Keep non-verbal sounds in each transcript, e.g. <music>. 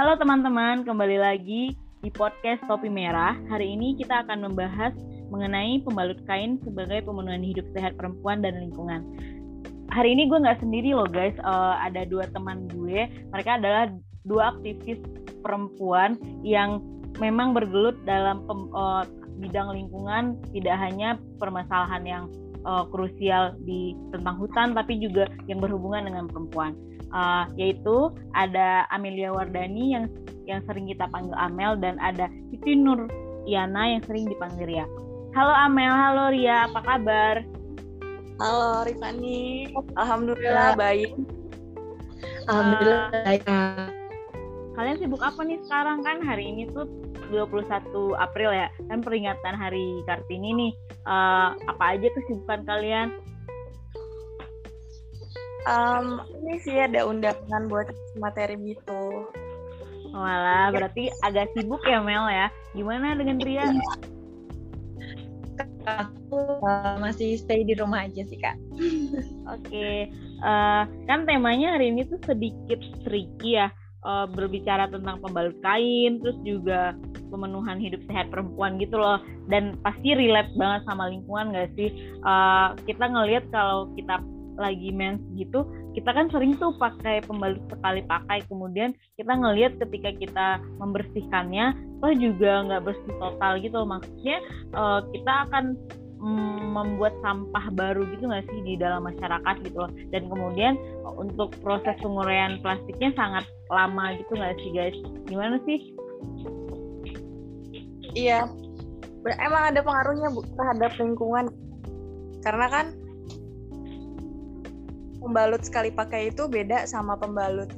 Halo teman-teman, kembali lagi di podcast Topi Merah. Hari ini kita akan membahas mengenai pembalut kain sebagai pemenuhan hidup sehat perempuan dan lingkungan. Hari ini gue nggak sendiri loh guys, uh, ada dua teman gue. Mereka adalah dua aktivis perempuan yang memang bergelut dalam pem, uh, bidang lingkungan, tidak hanya permasalahan yang uh, krusial di tentang hutan, tapi juga yang berhubungan dengan perempuan uh, yaitu ada Amelia Wardani yang yang sering kita panggil Amel dan ada Siti Nur Iana yang sering dipanggil Ria. Halo Amel, halo Ria, apa kabar? Halo Rifani, Alhamdulillah baik. Alhamdulillah baik. kalian sibuk apa nih sekarang kan hari ini tuh 21 April ya kan peringatan Hari Kartini nih uh, apa aja kesibukan kalian Um, ini sih ada undangan buat materi gitu. Walah, berarti agak sibuk ya Mel ya. Gimana dengan Ria? Aku uh, masih stay di rumah aja sih kak. Oke, okay. uh, kan temanya hari ini tuh sedikit tricky ya. Uh, berbicara tentang pembalut kain, terus juga pemenuhan hidup sehat perempuan gitu loh. Dan pasti relate banget sama lingkungan gak sih? Uh, kita ngelihat kalau kita lagi mens gitu kita kan sering tuh pakai pembalut sekali pakai. Kemudian kita ngelihat ketika kita membersihkannya toh juga nggak bersih total gitu maksudnya uh, kita akan mm, membuat sampah baru gitu nggak sih di dalam masyarakat gitu loh. Dan kemudian untuk proses penguraian plastiknya sangat lama gitu nggak sih guys? Gimana sih? Iya. Emang ada pengaruhnya bu terhadap lingkungan. Karena kan pembalut sekali pakai itu beda sama pembalut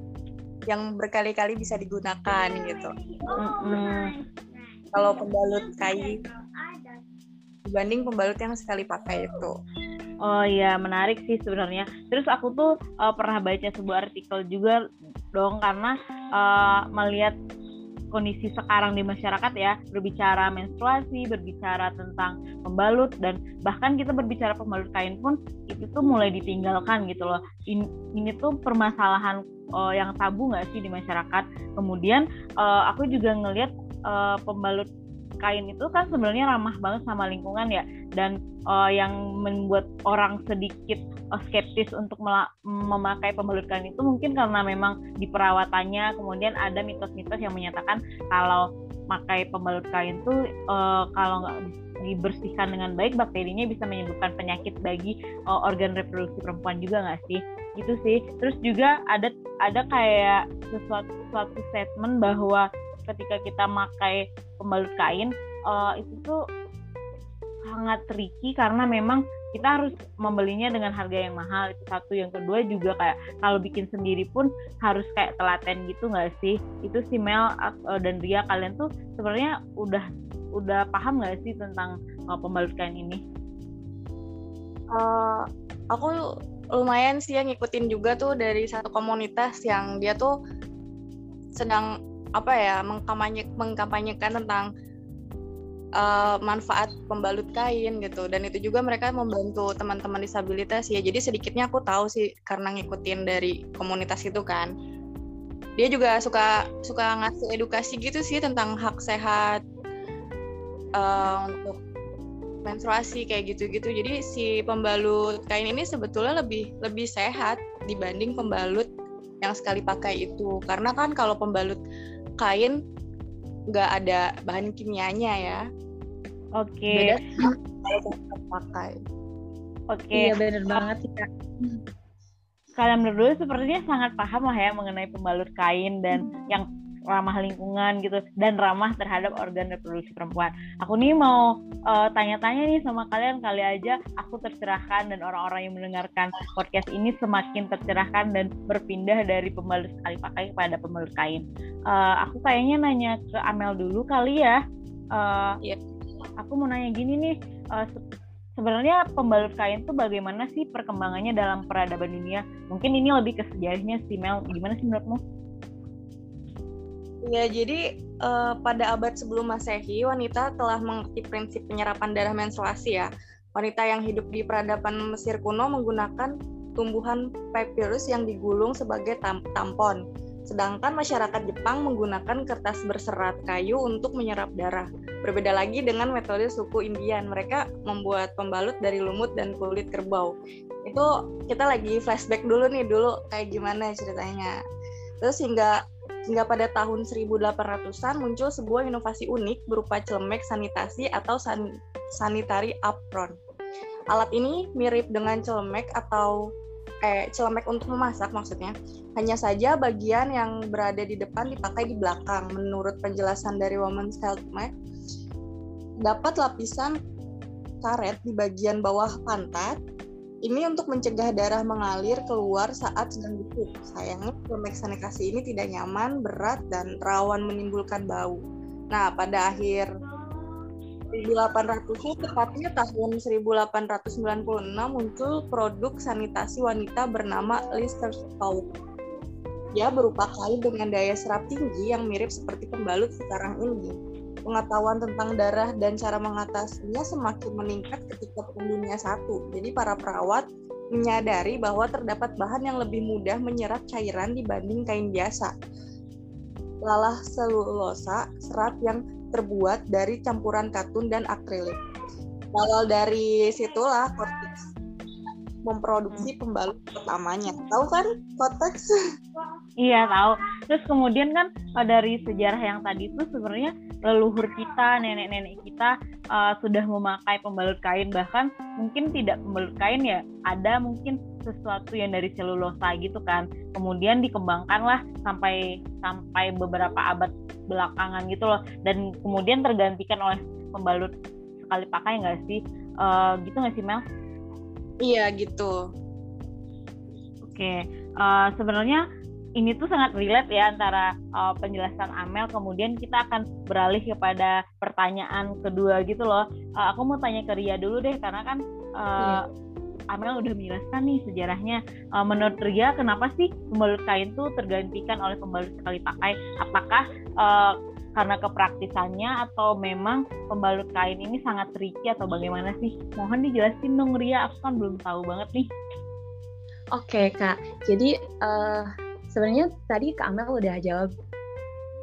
yang berkali-kali bisa digunakan gitu. Mm-hmm. Kalau pembalut kayu dibanding pembalut yang sekali pakai itu. Oh iya, menarik sih sebenarnya. Terus aku tuh uh, pernah baca sebuah artikel juga dong karena uh, melihat kondisi sekarang di masyarakat ya. Berbicara menstruasi berbicara tentang pembalut dan bahkan kita berbicara pembalut kain pun itu tuh mulai ditinggalkan gitu loh. Ini, ini tuh permasalahan uh, yang tabu nggak sih di masyarakat? Kemudian uh, aku juga ngelihat uh, pembalut kain itu kan sebenarnya ramah banget sama lingkungan ya. Dan uh, yang membuat orang sedikit uh, skeptis untuk memakai pembalut kain itu mungkin karena memang di perawatannya kemudian ada mitos-mitos yang menyatakan kalau pakai pembalut kain tuh uh, kalau nggak dibersihkan dengan baik bakterinya bisa menyebabkan penyakit bagi uh, organ reproduksi perempuan juga nggak sih? Gitu sih. Terus juga ada ada kayak sesuatu suatu statement bahwa ketika kita pakai pembalut kain uh, itu tuh sangat tricky karena memang kita harus membelinya dengan harga yang mahal. Itu satu. Yang kedua juga kayak kalau bikin sendiri pun harus kayak telaten gitu nggak sih? Itu si Mel uh, dan Ria kalian tuh sebenarnya udah udah paham nggak sih tentang uh, pembalut kain ini? Uh, aku lumayan sih yang ngikutin juga tuh dari satu komunitas yang dia tuh sedang apa ya mengkampanye mengkampanyekan tentang uh, manfaat pembalut kain gitu. Dan itu juga mereka membantu teman-teman disabilitas ya. Jadi sedikitnya aku tahu sih karena ngikutin dari komunitas itu kan. Dia juga suka suka ngasih edukasi gitu sih tentang hak sehat uh, untuk menstruasi kayak gitu-gitu. Jadi si pembalut kain ini sebetulnya lebih lebih sehat dibanding pembalut yang sekali pakai itu. Karena kan kalau pembalut kain nggak ada bahan kimianya ya. Oke. Okay. Beda pakai. Oke. Okay. Iya benar banget sih kak. Kalian berdua sepertinya sangat paham lah ya mengenai pembalut kain dan hmm. yang ramah lingkungan gitu dan ramah terhadap organ reproduksi perempuan. Aku nih mau uh, tanya-tanya nih sama kalian kali aja aku tercerahkan dan orang-orang yang mendengarkan podcast ini semakin tercerahkan dan berpindah dari pembalut sekali pakai kepada pembalut kain. Uh, aku kayaknya nanya ke Amel dulu kali ya. Uh, yeah. Aku mau nanya gini nih. Uh, sebenarnya pembalut kain tuh bagaimana sih perkembangannya dalam peradaban dunia? Mungkin ini lebih ke sejarahnya sih Mel. Gimana sih menurutmu? Ya, jadi uh, pada abad sebelum Masehi, wanita telah mengerti prinsip penyerapan darah menstruasi ya. Wanita yang hidup di peradaban Mesir kuno menggunakan tumbuhan papyrus yang digulung sebagai tam tampon. Sedangkan masyarakat Jepang menggunakan kertas berserat kayu untuk menyerap darah. Berbeda lagi dengan metode suku Indian, mereka membuat pembalut dari lumut dan kulit kerbau. Itu kita lagi flashback dulu nih dulu kayak gimana ceritanya. Terus hingga hingga pada tahun 1800-an muncul sebuah inovasi unik berupa celemek sanitasi atau san sanitary apron. Alat ini mirip dengan celemek atau eh celemek untuk memasak maksudnya. Hanya saja bagian yang berada di depan dipakai di belakang. Menurut penjelasan dari Women's Health Mag, dapat lapisan karet di bagian bawah pantat ini untuk mencegah darah mengalir keluar saat sedang duduk. Sayangnya celemek sanitasi ini tidak nyaman, berat, dan rawan menimbulkan bau. Nah, pada akhir 1800 tepatnya tahun 1896 muncul produk sanitasi wanita bernama Listerstow. Dia berupa kain dengan daya serap tinggi yang mirip seperti pembalut sekarang ini. Pengetahuan tentang darah dan cara mengatasinya semakin meningkat ketika Dunia satu. Jadi para perawat menyadari bahwa terdapat bahan yang lebih mudah menyerap cairan dibanding kain biasa. Lalah selulosa, serat yang terbuat dari campuran katun dan akrilik. Kalau dari situlah Cortex memproduksi pembalut pertamanya. Tahu kan Cortex? Iya tahu. Terus kemudian kan eh, dari sejarah yang tadi itu sebenarnya leluhur kita, nenek-nenek kita uh, sudah memakai pembalut kain bahkan mungkin tidak pembalut kain ya, ada mungkin sesuatu yang dari selulosa gitu kan. Kemudian dikembangkanlah sampai sampai beberapa abad belakangan gitu loh dan kemudian tergantikan oleh pembalut sekali pakai nggak sih uh, gitu nggak sih Mel? Iya gitu. Oke, uh, sebenarnya ini tuh sangat relate ya antara uh, penjelasan Amel kemudian kita akan beralih kepada pertanyaan kedua gitu loh. Uh, aku mau tanya ke Ria dulu deh karena kan uh, iya. Amel udah menjelaskan nih sejarahnya. Uh, menurut Ria, kenapa sih pembalut kain tuh tergantikan oleh pembalut sekali pakai? Apakah uh, karena kepraktisannya atau memang pembalut kain ini sangat tricky atau bagaimana sih? Mohon dijelasin dong Ria, aku kan belum tahu banget nih. Oke kak, jadi uh, sebenarnya tadi Kak Amel udah jawab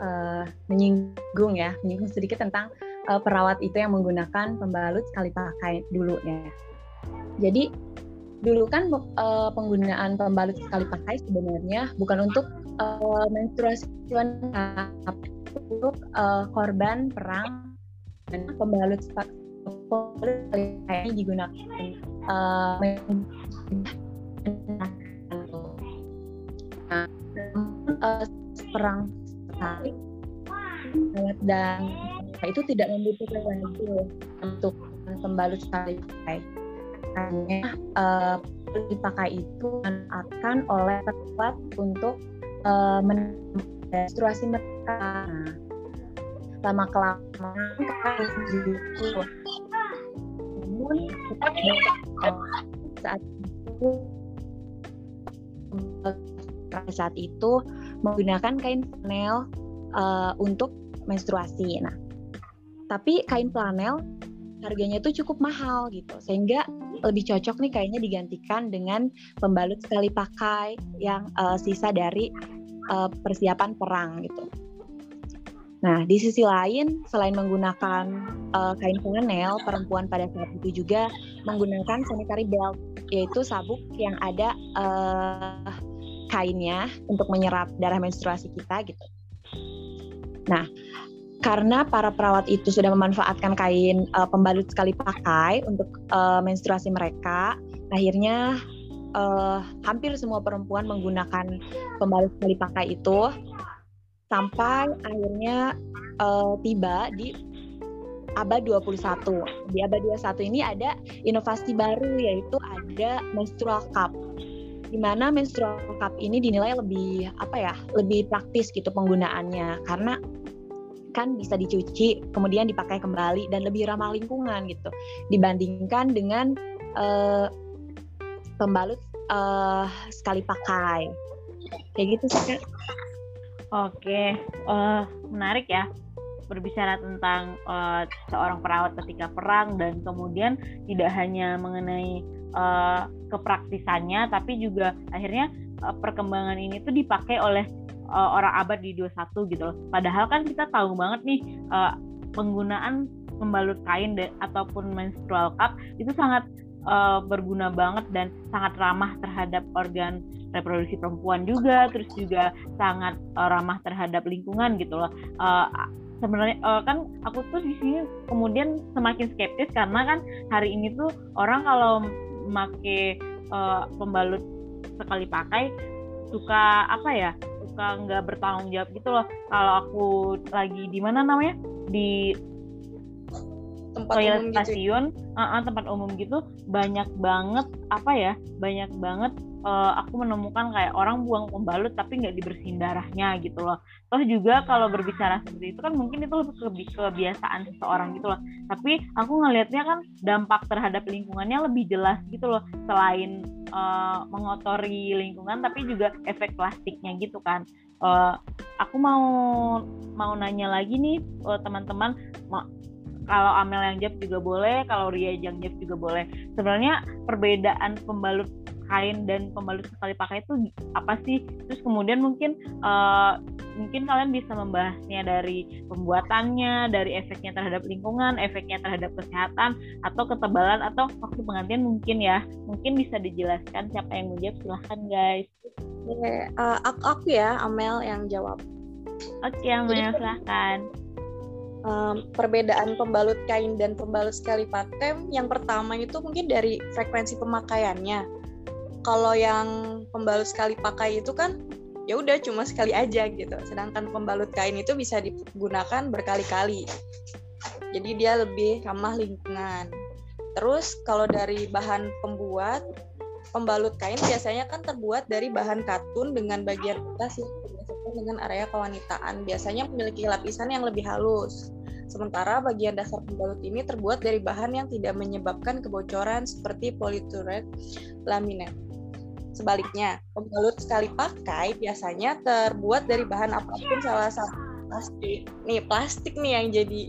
uh, menyinggung ya, menyinggung sedikit tentang uh, perawat itu yang menggunakan pembalut sekali pakai dulu ya. Jadi dulu kan uh, penggunaan pembalut sekali pakai sebenarnya bukan untuk uh, menstruasi untuk uh, korban perang dan pembalut sekali pakai digunakan uh, uh, perang sekali dan itu tidak membutuhkan waktu untuk pembalut sekali pakai hanya uh, dipakai itu akan oleh perawat untuk uh, menstruasi mereka. lama kelamaan kan. Namun saat itu saat itu menggunakan kain flanel uh, untuk menstruasi. Nah, tapi kain flanel harganya itu cukup mahal gitu sehingga lebih cocok nih kayaknya digantikan dengan pembalut sekali pakai yang uh, sisa dari uh, persiapan perang gitu. Nah, di sisi lain, selain menggunakan uh, kain flanel, perempuan pada saat itu juga menggunakan sanitary belt, yaitu sabuk yang ada uh, kainnya untuk menyerap darah menstruasi kita gitu. Nah, karena para perawat itu sudah memanfaatkan kain uh, pembalut sekali pakai untuk uh, menstruasi mereka, akhirnya uh, hampir semua perempuan menggunakan pembalut sekali pakai itu sampai akhirnya uh, tiba di abad 21. Di abad 21 ini ada inovasi baru yaitu ada menstrual cup. Di mana menstrual cup ini dinilai lebih apa ya, lebih praktis gitu penggunaannya. Karena kan bisa dicuci kemudian dipakai kembali dan lebih ramah lingkungan gitu. Dibandingkan dengan uh, pembalut uh, sekali pakai. Kayak gitu sih kak. Oke, uh, menarik ya berbicara tentang uh, seorang perawat ketika perang dan kemudian tidak hanya mengenai uh, kepraktisannya tapi juga akhirnya uh, perkembangan ini tuh dipakai oleh uh, orang abad di 21 gitu loh. Padahal kan kita tahu banget nih uh, penggunaan pembalut kain ataupun menstrual cup itu sangat uh, berguna banget dan sangat ramah terhadap organ reproduksi perempuan juga, terus juga sangat uh, ramah terhadap lingkungan gitu loh. Uh, sebenarnya uh, kan aku tuh di sini kemudian semakin skeptis karena kan hari ini tuh orang kalau make uh, pembalut sekali pakai suka apa ya suka nggak bertanggung jawab gitu loh. Kalau aku lagi di mana namanya? Di tempat toilet umum stasiun gitu. uh, uh, tempat umum gitu banyak banget apa ya banyak banget uh, aku menemukan kayak orang buang pembalut tapi nggak dibersihin darahnya gitu loh. Toh juga kalau berbicara seperti itu kan mungkin itu lebih kebiasaan seseorang gitu loh. Tapi aku ngelihatnya kan dampak terhadap lingkungannya lebih jelas gitu loh selain uh, mengotori lingkungan tapi juga efek plastiknya gitu kan. Uh, aku mau mau nanya lagi nih teman-teman kalau Amel yang jawab juga boleh, kalau Ria yang jawab juga boleh. Sebenarnya perbedaan pembalut kain dan pembalut sekali pakai itu apa sih? Terus kemudian mungkin uh, mungkin kalian bisa membahasnya dari pembuatannya, dari efeknya terhadap lingkungan, efeknya terhadap kesehatan, atau ketebalan atau waktu pengantian mungkin ya. Mungkin bisa dijelaskan siapa yang menjawab silahkan guys. Oke, uh, aku, aku ya Amel yang jawab. Oke Amel silahkan um, perbedaan pembalut kain dan pembalut sekali pakai yang pertama itu mungkin dari frekuensi pemakaiannya kalau yang pembalut sekali pakai itu kan ya udah cuma sekali aja gitu sedangkan pembalut kain itu bisa digunakan berkali-kali jadi dia lebih ramah lingkungan terus kalau dari bahan pembuat pembalut kain biasanya kan terbuat dari bahan katun dengan bagian atas yang dengan area kewanitaan. Biasanya memiliki lapisan yang lebih halus. Sementara bagian dasar pembalut ini terbuat dari bahan yang tidak menyebabkan kebocoran seperti polyurethane laminat. Sebaliknya, pembalut sekali pakai biasanya terbuat dari bahan apa pun salah satu plastik. Nih, plastik nih yang jadi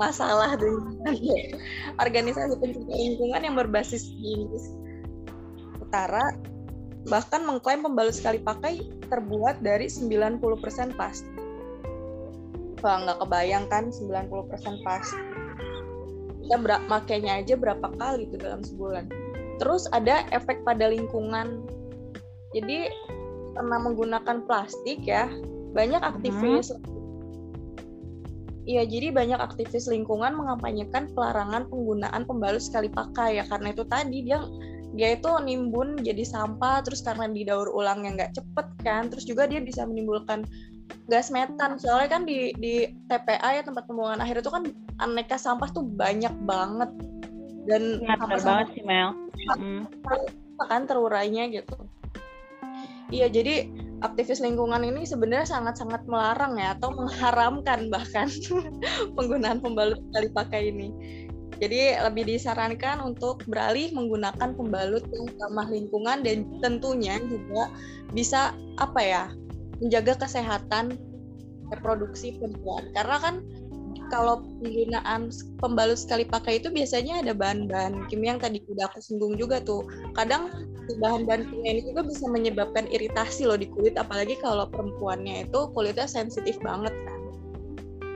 masalah dengan organisasi pencipta lingkungan yang berbasis di Utara bahkan mengklaim pembalut sekali pakai terbuat dari 90% plastik. Nggak kebayang kan 90% plastik. Kita ber- makainya aja berapa kali itu dalam sebulan. Terus ada efek pada lingkungan. Jadi karena menggunakan plastik ya, banyak aktivis hmm. Iya, jadi banyak aktivis lingkungan mengampanyekan pelarangan penggunaan pembalut sekali pakai ya karena itu tadi dia dia itu nimbun jadi sampah terus karena didaur ulang yang nggak cepet kan terus juga dia bisa menimbulkan gas metan soalnya kan di di TPA ya tempat pembuangan akhir itu kan aneka sampah tuh banyak banget. Dan ya, sampah banget sih Mel. Hmm. kan terurainya gitu. Iya jadi aktivis lingkungan ini sebenarnya sangat-sangat melarang ya atau mengharamkan bahkan <laughs> penggunaan pembalut kali pakai ini. Jadi lebih disarankan untuk beralih menggunakan pembalut yang ramah lingkungan dan tentunya juga bisa apa ya menjaga kesehatan reproduksi perempuan. Karena kan kalau penggunaan pembalut sekali pakai itu biasanya ada bahan-bahan kimia yang tadi udah aku singgung juga tuh. Kadang bahan-bahan kimia ini juga bisa menyebabkan iritasi loh di kulit apalagi kalau perempuannya itu kulitnya sensitif banget kan.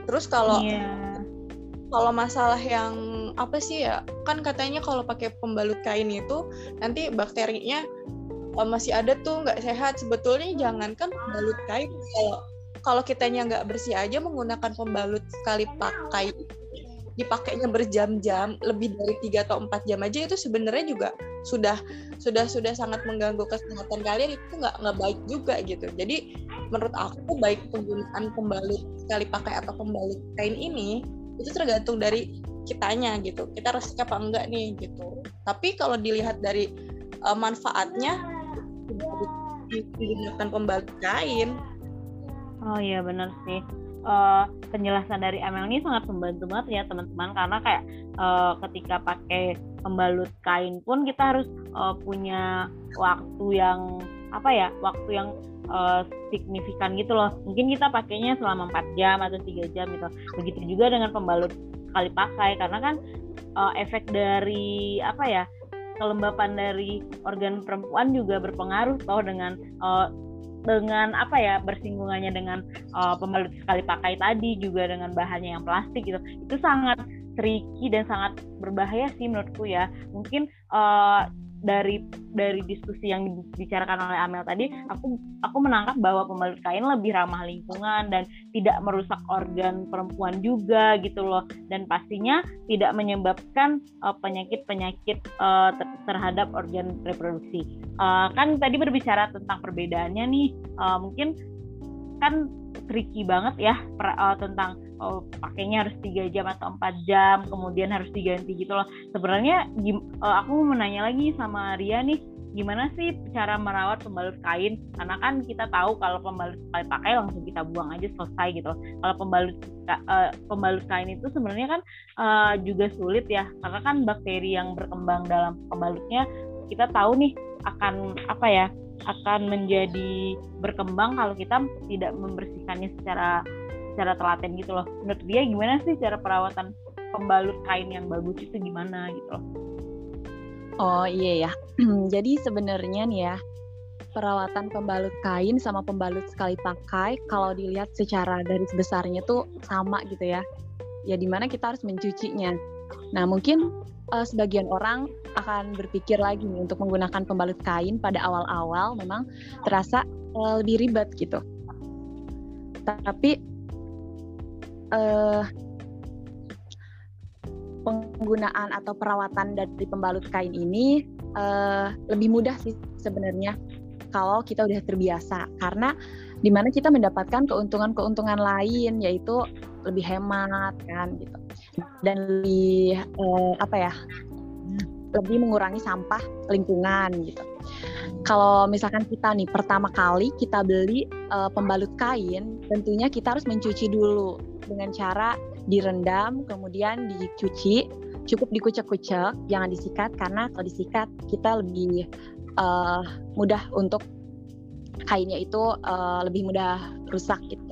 Terus kalau yeah. kalau masalah yang apa sih ya kan katanya kalau pakai pembalut kain itu nanti bakterinya masih ada tuh nggak sehat. Sebetulnya jangan kan pembalut kain kalau kalau kitanya nggak bersih aja menggunakan pembalut sekali pakai dipakainya berjam-jam lebih dari tiga atau empat jam aja itu sebenarnya juga sudah sudah sudah sangat mengganggu kesehatan kalian. Itu nggak nggak baik juga gitu. Jadi menurut aku baik penggunaan pembalut sekali pakai atau pembalut kain ini itu tergantung dari kitanya gitu. Kita resik apa enggak nih gitu. Tapi kalau dilihat dari uh, manfaatnya digunakan pembalut kain. Oh iya benar sih. Uh, penjelasan dari Amel ini sangat membantu banget ya teman-teman. Karena kayak uh, ketika pakai pembalut kain pun kita harus uh, punya waktu yang apa ya waktu yang uh, signifikan gitu loh. Mungkin kita pakainya selama 4 jam atau tiga jam gitu. Begitu juga dengan pembalut sekali pakai. Karena kan uh, efek dari apa ya kelembapan dari organ perempuan juga berpengaruh toh dengan uh, dengan apa ya bersinggungannya dengan uh, pembalut sekali pakai tadi juga dengan bahannya yang plastik gitu. Itu sangat tricky dan sangat berbahaya sih menurutku ya. Mungkin uh, dari dari diskusi yang dibicarakan oleh Amel tadi aku aku menangkap bahwa pembalut kain lebih ramah lingkungan dan tidak merusak organ perempuan juga gitu loh. Dan pastinya tidak menyebabkan uh, penyakit-penyakit uh, ter terhadap organ reproduksi. Uh, kan tadi berbicara tentang perbedaannya nih. Uh, mungkin kan tricky banget ya per, uh, tentang oh, pakainya harus tiga jam atau empat jam kemudian harus diganti gitu loh. Sebenarnya uh, aku mau menanya lagi sama Ria nih gimana sih cara merawat pembalut kain? Karena kan kita tahu kalau pembalut sekali pakai langsung kita buang aja selesai gitu loh. Kalau pembalut uh, pembalut kain itu sebenarnya kan uh, juga sulit ya. Karena kan bakteri yang berkembang dalam pembalutnya kita tahu nih akan apa ya akan menjadi berkembang kalau kita tidak membersihkannya secara secara telaten gitu loh. Menurut dia gimana sih cara perawatan pembalut kain yang bagus itu gimana gitu loh? Oh iya ya. <clears throat> Jadi sebenarnya nih ya perawatan pembalut kain sama pembalut sekali pakai kalau dilihat secara garis besarnya tuh sama gitu ya. Ya di mana kita harus mencucinya. Nah mungkin uh, sebagian orang akan berpikir lagi nih untuk menggunakan pembalut kain pada awal-awal memang terasa uh, lebih ribet gitu. Tapi uh, penggunaan atau perawatan dari pembalut kain ini uh, lebih mudah sih sebenarnya kalau kita udah terbiasa. Karena di mana kita mendapatkan keuntungan-keuntungan lain yaitu lebih hemat kan gitu. Dan lebih uh, apa ya lebih mengurangi sampah lingkungan gitu. Kalau misalkan kita nih pertama kali kita beli uh, pembalut kain, tentunya kita harus mencuci dulu dengan cara direndam, kemudian dicuci, cukup dikucek-kucek, jangan disikat karena kalau disikat kita lebih uh, mudah untuk kainnya itu uh, lebih mudah rusak gitu.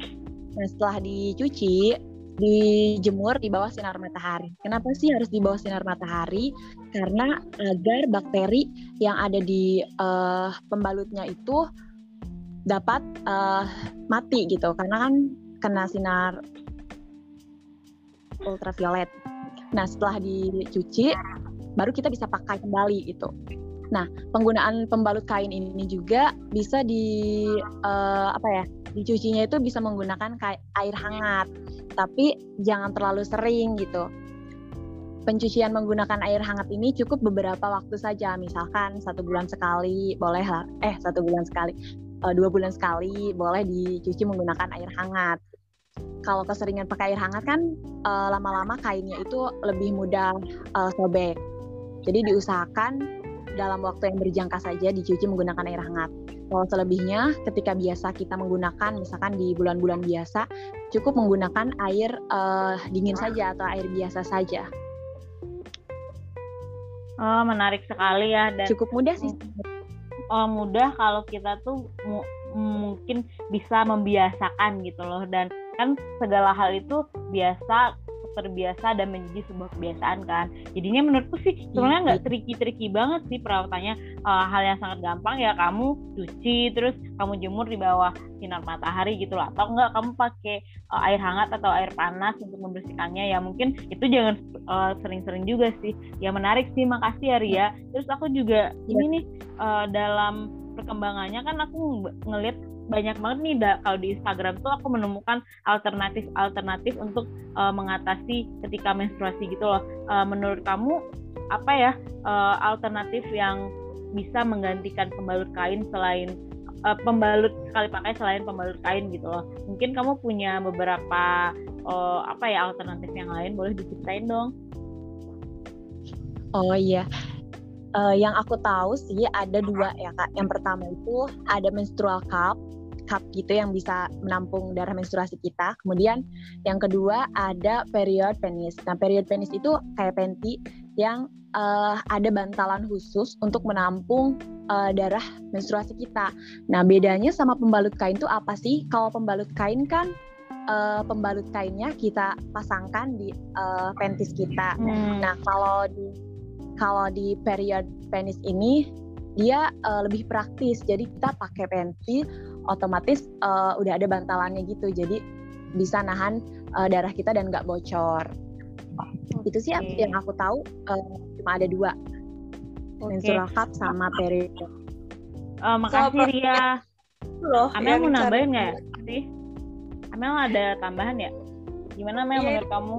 Nah setelah dicuci, dijemur di bawah sinar matahari. Kenapa sih harus di bawah sinar matahari? Karena agar bakteri yang ada di uh, pembalutnya itu dapat uh, mati gitu. Karena kan kena sinar ultraviolet. Nah, setelah dicuci baru kita bisa pakai kembali gitu. Nah, penggunaan pembalut kain ini juga bisa di uh, apa ya? Dicucinya itu bisa menggunakan air hangat tapi jangan terlalu sering gitu. Pencucian menggunakan air hangat ini cukup beberapa waktu saja, misalkan satu bulan sekali, boleh lah, eh satu bulan sekali, uh, dua bulan sekali, boleh dicuci menggunakan air hangat. Kalau keseringan pakai air hangat kan uh, lama-lama kainnya itu lebih mudah uh, sobek. Jadi diusahakan dalam waktu yang berjangka saja dicuci menggunakan air hangat. Kalau selebihnya, ketika biasa kita menggunakan, misalkan di bulan-bulan biasa, cukup menggunakan air uh, dingin saja atau air biasa saja. Oh, menarik sekali ya dan cukup mudah sih. Oh, mudah kalau kita tuh mungkin bisa membiasakan gitu loh dan kan segala hal itu biasa terbiasa dan menjadi sebuah kebiasaan kan. Jadinya menurutku sih sebenarnya nggak iya. tricky-tricky banget sih perawatannya. Uh, hal yang sangat gampang ya kamu cuci terus kamu jemur di bawah sinar matahari gitu lah atau enggak kamu pakai uh, air hangat atau air panas untuk membersihkannya. Ya mungkin itu jangan uh, sering-sering juga sih. Ya menarik sih makasih ya Ria. Terus aku juga ya. ini nih uh, dalam perkembangannya kan aku ngeliat banyak banget nih da, kalau di Instagram tuh aku menemukan alternatif-alternatif untuk uh, mengatasi ketika menstruasi gitu loh. Uh, menurut kamu apa ya uh, alternatif yang bisa menggantikan pembalut kain selain uh, pembalut sekali pakai selain pembalut kain gitu loh. Mungkin kamu punya beberapa uh, apa ya alternatif yang lain boleh diceritain dong. Oh iya, uh, yang aku tahu sih ada dua ya kak. Yang pertama itu ada menstrual cup, cup gitu yang bisa menampung darah menstruasi kita. Kemudian yang kedua ada period penis. Nah period penis itu kayak panty yang uh, ada bantalan khusus untuk menampung uh, darah menstruasi kita. Nah bedanya sama pembalut kain itu apa sih? Kalau pembalut kain kan uh, pembalut kainnya kita pasangkan di uh, pentis kita. Hmm. Nah kalau di kalau di period penis ini dia uh, lebih praktis. Jadi kita pakai pentil otomatis uh, udah ada bantalannya gitu. Jadi bisa nahan uh, darah kita dan nggak bocor. Okay. itu sih yang aku tahu uh, cuma ada dua. Okay. menstrual cup sama period. Uh, makasih so, Ria. Loh Amel mau nambahin nggak? sih. Amel ada tambahan ya? Gimana Amel yeah. menurut kamu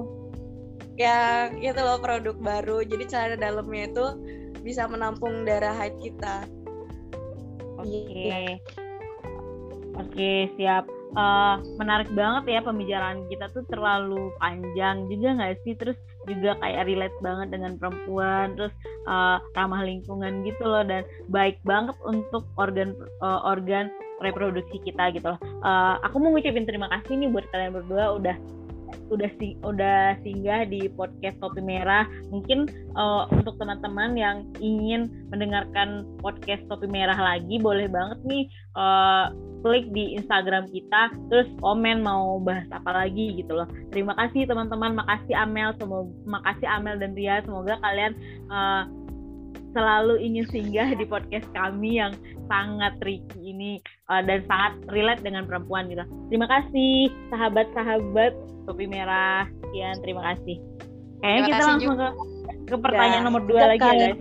ya itu loh produk baru. Jadi cara dalamnya itu bisa menampung darah haid kita. Oke. Okay. oke okay, siap. Uh, menarik banget ya pembicaraan kita tuh terlalu panjang juga nggak sih? Terus juga kayak relate banget dengan perempuan terus uh, ramah lingkungan gitu loh dan baik banget untuk organ uh, organ reproduksi kita gitu loh. Uh, aku mau ngucapin terima kasih nih buat kalian berdua udah udah sing udah singgah di podcast Topi Merah. Mungkin uh, untuk teman-teman yang ingin mendengarkan podcast Topi Merah lagi, boleh banget nih uh, klik di Instagram kita, terus komen mau bahas apa lagi gitu loh. Terima kasih teman-teman, makasih Amel, semoga makasih Amel dan Ria, semoga kalian uh, selalu ingin singgah di podcast kami yang sangat tricky ini uh, dan sangat relate dengan perempuan gitu. Terima kasih sahabat-sahabat Topi Merah. Sekian, terima kasih. Kayaknya kita langsung ke, ke pertanyaan ya, nomor dua lagi ya guys.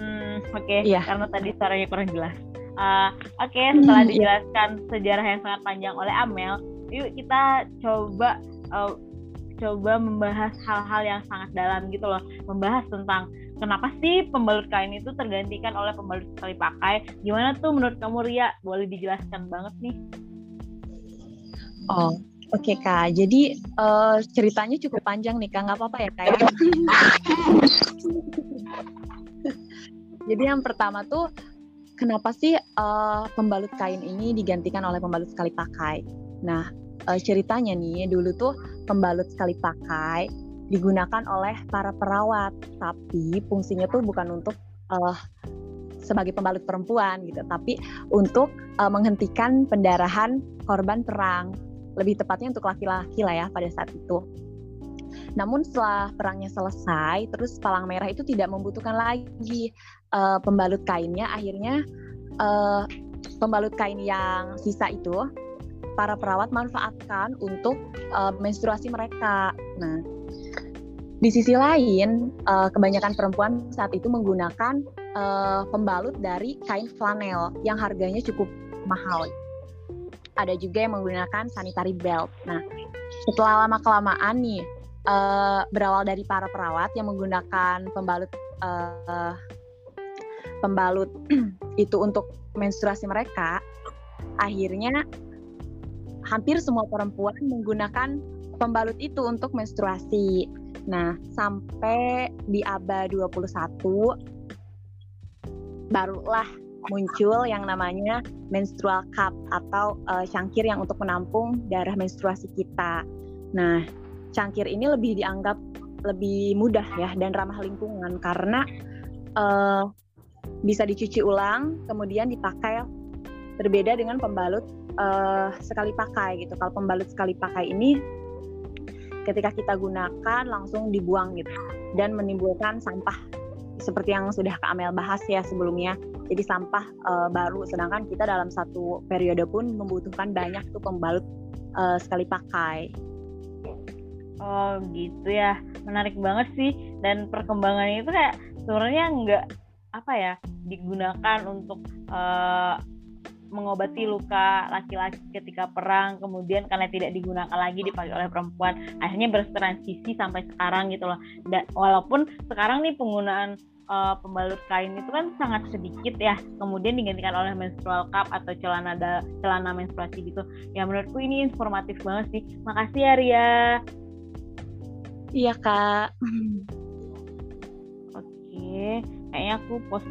Hmm, oke, okay. ya. karena tadi suaranya kurang jelas. Uh, Oke, okay, setelah hmm, <laughs> iya. dijelaskan sejarah yang sangat panjang oleh Amel, yuk kita coba uh, coba membahas hal-hal yang sangat dalam gitu loh, membahas tentang kenapa sih pembalut kain itu tergantikan oleh pembalut sekali pakai. Gimana tuh menurut kamu Ria? Boleh dijelaskan banget nih? Oh, oke okay, kak. Jadi uh, ceritanya cukup panjang nih kak, nggak apa-apa ya kak? Ya? <laughs> Jadi yang pertama tuh kenapa sih uh, pembalut kain ini digantikan oleh pembalut sekali pakai? Nah, uh, ceritanya nih dulu tuh pembalut sekali pakai digunakan oleh para perawat, tapi fungsinya tuh bukan untuk uh, sebagai pembalut perempuan gitu, tapi untuk uh, menghentikan pendarahan korban perang. Lebih tepatnya untuk laki-laki lah ya pada saat itu. Namun setelah perangnya selesai, terus palang merah itu tidak membutuhkan lagi uh, pembalut kainnya akhirnya uh, pembalut kain yang sisa itu para perawat manfaatkan untuk uh, menstruasi mereka. Nah, di sisi lain, uh, kebanyakan perempuan saat itu menggunakan uh, pembalut dari kain flanel yang harganya cukup mahal. Ada juga yang menggunakan sanitary belt. Nah, setelah lama kelamaan nih uh, berawal dari para perawat yang menggunakan pembalut uh, pembalut <clears throat> itu untuk menstruasi mereka, akhirnya hampir semua perempuan menggunakan pembalut itu untuk menstruasi. Nah, sampai di abad 21 barulah muncul yang namanya menstrual cup atau uh, cangkir yang untuk menampung darah menstruasi kita. Nah, cangkir ini lebih dianggap lebih mudah ya dan ramah lingkungan karena uh, bisa dicuci ulang, kemudian dipakai berbeda dengan pembalut uh, sekali pakai gitu. Kalau pembalut sekali pakai ini ketika kita gunakan langsung dibuang gitu dan menimbulkan sampah seperti yang sudah Kak Amel bahas ya sebelumnya. Jadi sampah uh, baru sedangkan kita dalam satu periode pun membutuhkan banyak tuh pembalut uh, sekali pakai. Oh gitu ya, menarik banget sih dan perkembangannya itu kayak sebenarnya nggak apa ya digunakan untuk uh, mengobati luka laki-laki ketika perang kemudian karena tidak digunakan lagi dipakai oleh perempuan akhirnya bertransisi sampai sekarang gitu loh. Dan walaupun sekarang nih penggunaan uh, pembalut kain itu kan sangat sedikit ya kemudian digantikan oleh menstrual cup atau celana da, celana menstruasi gitu. Ya menurutku ini informatif banget sih. Makasih ya Ria. Iya kak. Oke kayaknya aku post